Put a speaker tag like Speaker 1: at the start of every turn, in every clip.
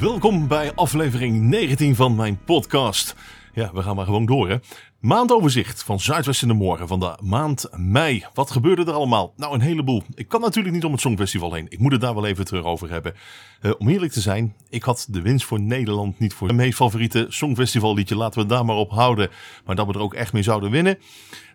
Speaker 1: Welkom bij aflevering 19 van mijn podcast. Ja, we gaan maar gewoon door hè. Maandoverzicht van Zuidwest in de Morgen van de maand mei. Wat gebeurde er allemaal? Nou, een heleboel. Ik kan natuurlijk niet om het Songfestival heen. Ik moet het daar wel even terug over hebben. Uh, om eerlijk te zijn, ik had de winst voor Nederland niet voor mijn favoriete Songfestival liedje. Laten we daar maar op houden. Maar dat we er ook echt mee zouden winnen.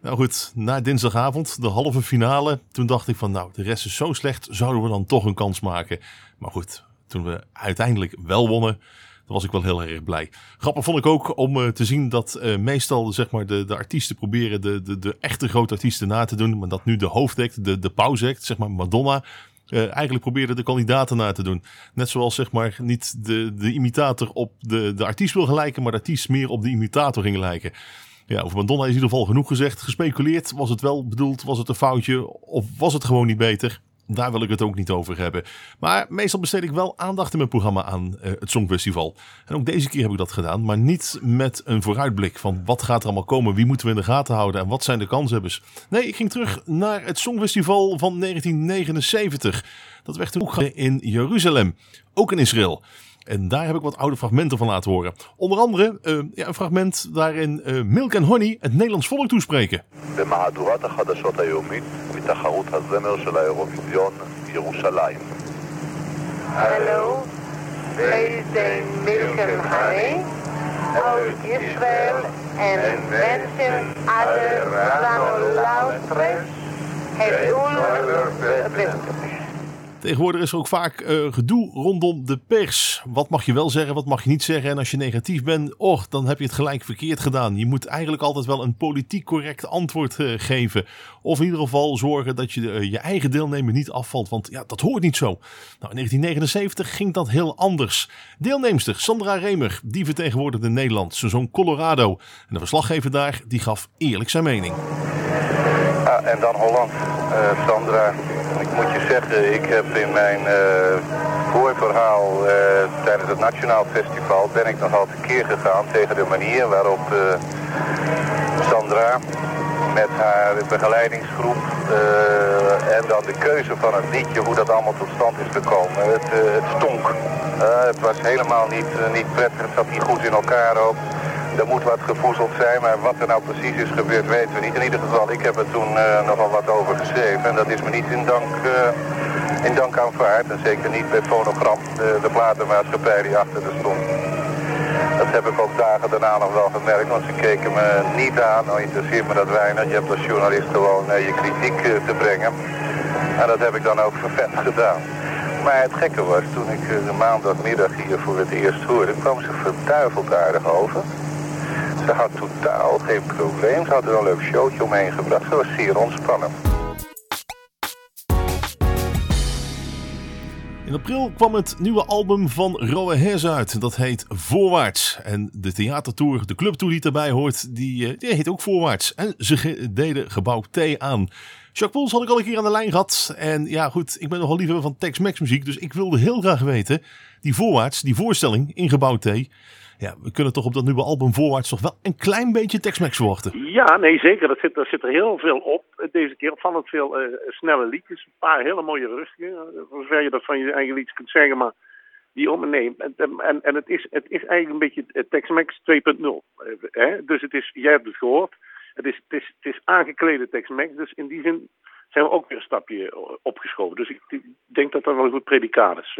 Speaker 1: Nou goed, na dinsdagavond, de halve finale. Toen dacht ik van, nou, de rest is zo slecht. Zouden we dan toch een kans maken? Maar goed, toen we uiteindelijk wel wonnen, was ik wel heel erg blij. Grappig vond ik ook om uh, te zien dat uh, meestal zeg maar, de, de artiesten proberen de, de, de echte grote artiesten na te doen. Maar dat nu de hoofdact, de, de zeg maar Madonna, uh, eigenlijk probeerde de kandidaten na te doen. Net zoals zeg maar niet de, de imitator op de, de artiest wil gelijken, maar de artiest meer op de imitator ging lijken. Ja, over Madonna is in ieder geval genoeg gezegd. Gespeculeerd, was het wel bedoeld, was het een foutje of was het gewoon niet beter? daar wil ik het ook niet over hebben. Maar meestal besteed ik wel aandacht in mijn programma aan eh, het Songfestival. En ook deze keer heb ik dat gedaan, maar niet met een vooruitblik van wat gaat er allemaal komen, wie moeten we in de gaten houden en wat zijn de kanshebbers. Nee, ik ging terug naar het Songfestival van 1979. Dat werd toen ook in Jeruzalem, ook in Israël. En daar heb ik wat oude fragmenten van laten horen. Onder andere eh, ja, een fragment daarin eh, Milk en Honey het Nederlands volk toespreken.
Speaker 2: מתחרות הזמר של האירוויזיון ירושלים.
Speaker 3: הלו, פייזן מילכן היי, אוהב ישראל, אין מנשן עד לנו לאוטרש, את אולו
Speaker 1: Tegenwoordig is er ook vaak uh, gedoe rondom de pers. Wat mag je wel zeggen, wat mag je niet zeggen? En als je negatief bent, oh, dan heb je het gelijk verkeerd gedaan. Je moet eigenlijk altijd wel een politiek correct antwoord uh, geven. Of in ieder geval zorgen dat je uh, je eigen deelnemer niet afvalt. Want ja, dat hoort niet zo. Nou, in 1979 ging dat heel anders. Deelnemster Sandra Remer, die vertegenwoordigde Nederland. Zoon Colorado. En de verslaggever daar, die gaf eerlijk zijn mening.
Speaker 2: Ah, en dan Holland. Sandra, ik moet je zeggen, ik heb in mijn uh, voorverhaal uh, tijdens het Nationaal Festival ben ik nogal tekeer gegaan tegen de manier waarop uh, Sandra met haar begeleidingsgroep en dan de keuze van het liedje, hoe dat allemaal tot stand is gekomen. Het, het stonk. het was helemaal niet, niet prettig, het zat niet goed in elkaar ook. Er moet wat gevoezeld zijn, maar wat er nou precies is gebeurd weten we niet. In ieder geval, ik heb er toen uh, nogal wat over geschreven. En dat is me niet in dank, uh, in dank aanvaard. En zeker niet bij Fonogram, de, de platenmaatschappij die achter er stond. Dat heb ik ook dagen daarna nog wel gemerkt, want ze keken me niet aan. Nou interesseert me dat weinig. Je hebt als journalist gewoon uh, je kritiek te brengen. En dat heb ik dan ook vervent gedaan. Maar het gekke was, toen ik de maandagmiddag hier voor het eerst hoorde, kwam ze verduiveld aardig over. Ze had totaal geen probleem. Ze had er een leuk showtje omheen gebracht. Ze was zeer ontspannen.
Speaker 1: In april kwam het nieuwe album van Rowe Hers uit. Dat heet Voorwaarts. En de theatertour, de clubtour die erbij hoort, die, die heet ook Voorwaarts. En ze deden gebouw T aan. Jacques Pols had ik al een keer aan de lijn gehad. En ja goed, ik ben nogal liever van Tex-Mex muziek. Dus ik wilde heel graag weten, die Voorwaarts, die voorstelling in gebouw T... Ja, we kunnen toch op dat nieuwe album voorwaarts toch wel een klein beetje Tex-Mex verwachten.
Speaker 4: Ja, nee zeker. Dat zit, er zit er heel veel op. Deze keer opvallend veel uh, snelle liedjes. Een paar hele mooie rustige. Voor zover je dat van je eigen liedjes kunt zeggen. Maar die om en nee. En, en, het, is, het is eigenlijk een beetje Tex-Mex 2.0. Dus het is, jij hebt het gehoord. Het is, het is, het is aangeklede Tex-Mex. Dus in die zin zijn we ook weer een stapje opgeschoven. Dus ik denk dat dat wel een goed predicaat is.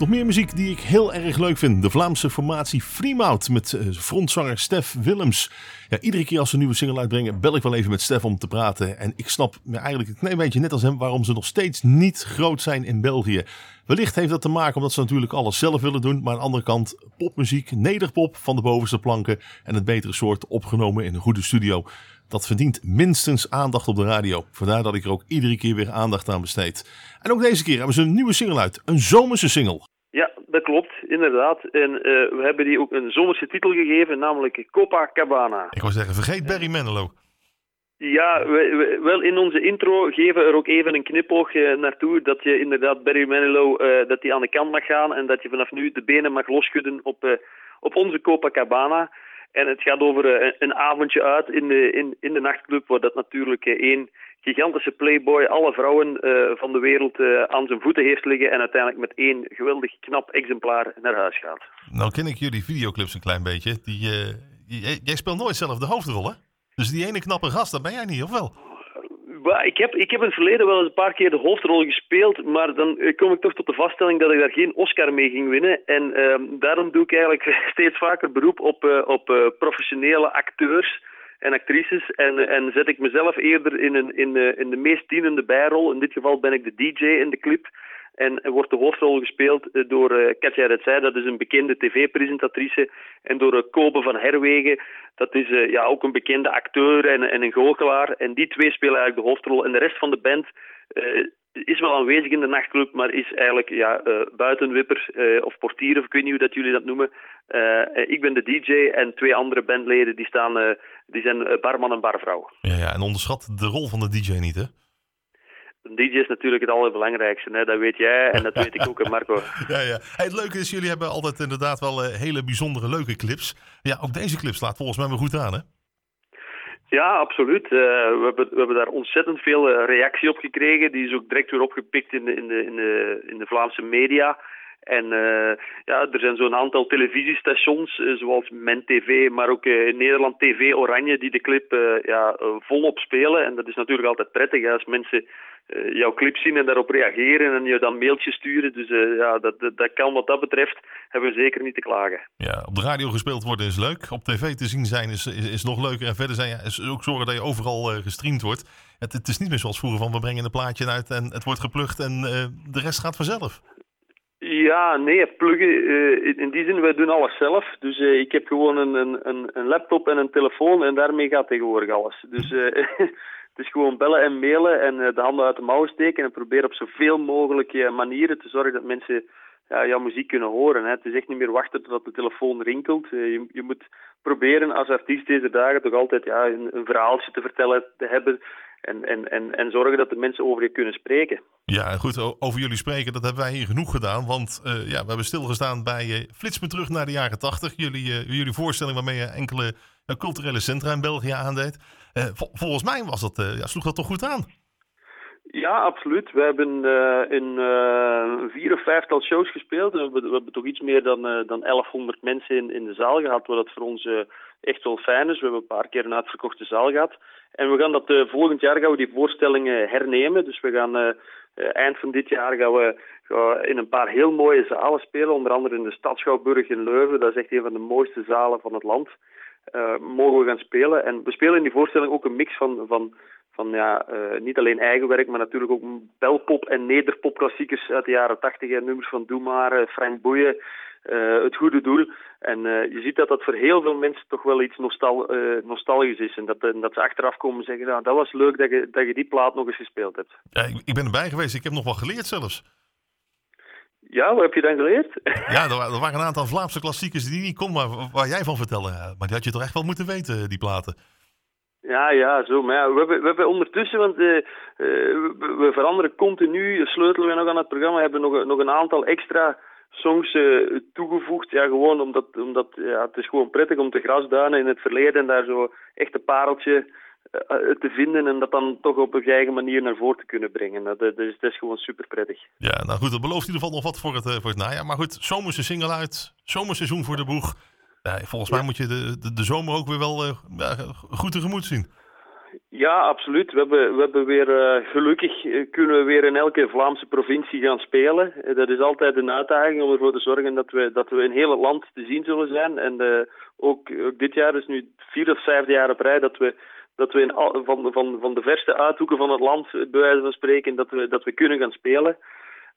Speaker 1: Nog meer muziek die ik heel erg leuk vind. De Vlaamse formatie Freemout met frontzanger Stef Willems. Ja, iedere keer als ze een nieuwe single uitbrengen, bel ik wel even met Stef om te praten. En ik snap eigenlijk een klein beetje net als hem waarom ze nog steeds niet groot zijn in België. Wellicht heeft dat te maken omdat ze natuurlijk alles zelf willen doen. Maar aan de andere kant popmuziek, nederpop van de bovenste planken. En het betere soort opgenomen in een goede studio. Dat verdient minstens aandacht op de radio. Vandaar dat ik er ook iedere keer weer aandacht aan besteed. En ook deze keer hebben ze een nieuwe single uit. Een zomerse single.
Speaker 5: Ja, dat klopt, inderdaad. En uh, we hebben die ook een zomerse titel gegeven, namelijk Copacabana.
Speaker 1: Ik wou zeggen, vergeet Barry Manilow.
Speaker 5: Ja, we, we, wel in onze intro geven we er ook even een knipoog uh, naartoe dat je inderdaad Barry Manilow uh, dat die aan de kant mag gaan en dat je vanaf nu de benen mag losschudden op, op onze Copacabana. En het gaat over uh, een avondje uit in de, in, in de nachtclub, waar dat natuurlijk uh, één gigantische playboy alle vrouwen uh, van de wereld aan zijn voeten heeft liggen en uiteindelijk met één geweldig knap exemplaar naar huis gaat.
Speaker 1: Nou ken ik jullie videoclips een klein beetje. Die, jij, jij speelt nooit zelf de hoofdrol, hè? Dus die ene knappe gast, dat ben jij niet, of wel?
Speaker 5: Ik heb, ik heb in het verleden wel eens een paar keer de hoofdrol gespeeld, maar dan eh, kom ik toch tot de vaststelling dat ik daar geen Oscar mee ging winnen. En uh, daarom doe ik eigenlijk steeds vaker beroep op, uh, op uh, professionele acteurs en actrices. En, en zet ik mezelf eerder in, een, in, in de meest dienende bijrol. In dit geval ben ik de DJ in de clip. En wordt de hoofdrol gespeeld door uh, Katja Retzij, dat is een bekende tv-presentatrice. En door uh, Kobe van Herwegen, dat is ja, ook een bekende acteur en, en een goochelaar. En die twee spelen eigenlijk de hoofdrol. En de rest van de band is wel aanwezig in de nachtclub, maar is eigenlijk ja, buitenwipper of portier, of ik weet niet hoe dat jullie dat noemen. ik ben de DJ en twee andere bandleden die, staan, die zijn barman en barvrouw.
Speaker 1: Ja, ja, en onderschat de rol van de DJ niet, hè?
Speaker 5: Een DJ is natuurlijk het allerbelangrijkste. Hè? Dat weet jij en dat weet ik ook, Marco.
Speaker 1: Ja, ja. Hey, het leuke is, jullie hebben altijd inderdaad wel uh, hele bijzondere leuke clips. Ja, ook deze clip slaat volgens mij wel goed aan, hè?
Speaker 5: Ja, absoluut. Uh, we, hebben, we hebben daar ontzettend veel uh, reactie op gekregen. Die is ook direct weer opgepikt in de, in de, in de, in de Vlaamse media. En uh, ja, er zijn zo'n aantal televisiestations, uh, zoals Men TV, maar ook in Nederland TV Oranje, die de clip ja, volop spelen. En dat is natuurlijk altijd prettig als mensen jouw clip zien en daarop reageren en je dan mailtjes sturen. Dus ja, dat, dat, kan wat dat betreft, hebben we zeker niet te klagen.
Speaker 1: Ja, op de radio gespeeld worden is leuk. Op tv te zien zijn is, is, nog leuker. En verder zijn, is ook zorgen dat je overal gestreamd wordt. Het, het, is niet meer zoals vroeger van we brengen een plaatje uit en het wordt geplukt en de rest gaat vanzelf.
Speaker 5: Ja, nee, pluggen. Uh, in die zin, wij doen alles zelf. Dus uh, ik heb gewoon een, een, een laptop en een telefoon en daarmee gaat tegenwoordig alles. Dus uh, het is gewoon bellen en mailen en de handen uit de mouwen steken en proberen op zoveel mogelijk manieren te zorgen dat mensen jouw muziek kunnen horen. Hè. Het is echt niet meer wachten totdat de telefoon rinkelt. je, je moet proberen als artiest deze dagen toch altijd ja, een, een verhaaltje te vertellen te hebben en, en, en, en zorgen dat de mensen over je kunnen spreken.
Speaker 1: Ja, goed, over jullie spreken, dat hebben wij hier genoeg gedaan. Want uh, ja, we hebben stilgestaan bij uh, Flits me terug naar de jaren tachtig. Jullie, uh, jullie voorstelling waarmee je enkele culturele centra in België aandeed. Vol, volgens mij was dat, ja, sloeg dat toch goed aan?
Speaker 5: Ja, absoluut. We hebben in vier of vijftal shows gespeeld. We hebben, we hebben toch iets meer dan, dan 1100 mensen in, in de zaal gehad, wat dat voor ons echt wel fijn is. We hebben een paar keer een uitverkochte zaal gehad. En we gaan dat uh, volgend jaar gaan we die voorstellingen hernemen. Dus we gaan uh, eind van dit jaar gaan we in een paar heel mooie zalen spelen. Onder andere in de Stadschouwburg in Leuven. Dat is echt een van de mooiste zalen van het land. Mogen we gaan spelen. En we spelen in die voorstelling ook een mix van, van, van ja, niet alleen eigen werk, maar natuurlijk ook belpop en nederpop klassiekers uit de jaren tachtig. En nummers van Doe maar, Frank Boeien. Uh, het goede doel. En uh, je ziet dat dat voor heel veel mensen toch wel iets nostal nostalgisch is. En dat, dat ze achteraf komen zeggen, nou, dat was leuk dat je, dat je die plaat nog eens gespeeld hebt.
Speaker 1: Ja, ik, ik ben erbij geweest. Ik heb nog wel geleerd zelfs.
Speaker 5: Ja, wat heb je dan geleerd?
Speaker 1: Ja, er, waren een aantal Vlaamse klassiekers die niet kon, maar waar jij van vertelde. Maar die had je toch echt wel moeten weten, die platen.
Speaker 5: Ja, ja, zo. Maar we, hebben, ondertussen, want uh, uh, we, veranderen continu, sleutelen we nog aan het programma, we hebben nog, nog een aantal extra songs uh, toegevoegd. Ja, gewoon omdat, omdat ja, het is gewoon prettig om te grasduinen in het verleden en daar zo echt een pareltje te vinden en dat dan toch op een eigen manier naar voren te kunnen brengen. Dat, is, dat is gewoon super prettig.
Speaker 1: Ja, nou goed, dat belooft in ieder geval nog wat voor het, voor het najaar. Maar goed, zomerse single uit, zomerseizoen voor de boeg. Volgens mij moet je de, de, de, zomer ook weer wel goed tegemoet zien.
Speaker 5: Ja, absoluut. We hebben, we hebben weer uh, gelukkig uh, kunnen we weer in elke Vlaamse provincie gaan spelen. Uh, dat is altijd een uitdaging om ervoor te zorgen dat we, dat we in heel het land te zien zullen zijn. En ook, ook, dit jaar is nu vier of vijfde jaar op rij dat we, dat we in van, van, van de verste uithoeken van het land, bij wijze van spreken, dat we, dat we kunnen gaan spelen.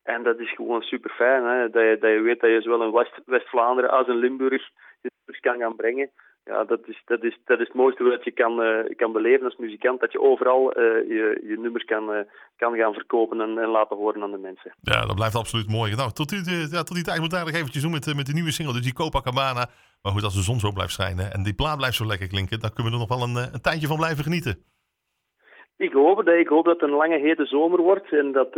Speaker 5: En dat is gewoon super fijn? Dat, je, dat je weet dat je zowel in West-Vlaanderen als in Limburg je kan gaan brengen ja, dat is, dat, is, dat is het mooiste wat je kan, uh, kan beleven als muzikant. Dat je overal uh, je, je nummers kan, uh, kan gaan verkopen en, en, laten horen aan de mensen.
Speaker 1: Ja, dat blijft absoluut mooi. Nou, tot, die, ja, tot die tijd moet ik eigenlijk eventjes doen met, met de nieuwe single, dus die Copacabana. Maar goed, als de zon zo blijft schijnen en die plaat blijft zo lekker klinken, dan kunnen we er nog wel een, een tijdje van blijven genieten.
Speaker 5: Ik hoop het. Ik hoop dat het een lange hete zomer wordt en dat,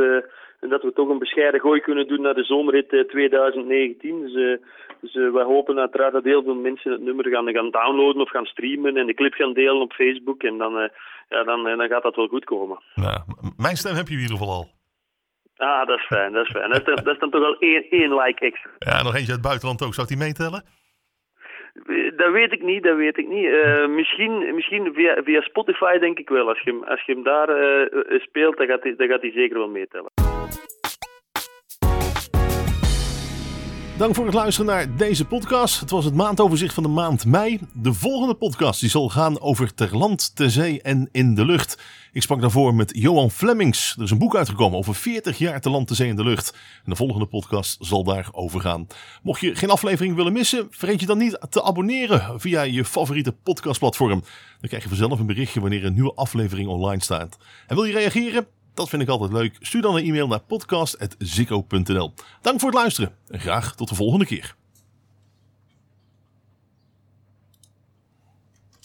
Speaker 5: en dat we toch een bescheiden gooi kunnen doen naar de zomerrit 2019. Dus, uh, dus uh, wij hopen uiteraard dat heel veel mensen het nummer gaan, gaan downloaden of gaan streamen en de clip gaan delen op Facebook. En dan, ja, dan, dan gaat dat wel goed komen.
Speaker 1: Nou, mijn stem heb je in ieder geval al.
Speaker 5: Ah, dat is fijn, dat is fijn. Dat is, dan, dat is dan toch wel één, één like extra.
Speaker 1: Ja, nog eentje uit het buitenland ook. Zou die meetellen?
Speaker 5: Dat weet ik niet, dat weet ik niet. Uh, misschien misschien via, via Spotify denk ik wel. Als je hem, als je hem daar uh, speelt, dan gaat, hij, dan gaat hij zeker wel meetellen.
Speaker 1: Dank voor het luisteren naar deze podcast. Het was het maandoverzicht van de maand mei. De volgende podcast die zal gaan over ter land, ter zee en in de lucht. Ik sprak daarvoor met Johan Flemings. Er is een boek uitgekomen over 40 jaar ter land, ter zee en de lucht. En de volgende podcast zal daarover gaan. Mocht je geen aflevering willen missen, vergeet je dan niet te abonneren via je favoriete podcastplatform. Dan krijg je vanzelf een berichtje wanneer een nieuwe aflevering online staat. En wil je reageren? Dat vind ik altijd leuk. Stuur dan een e-mail naar podcast.zikko.nl. Dank voor het luisteren en graag tot de volgende keer.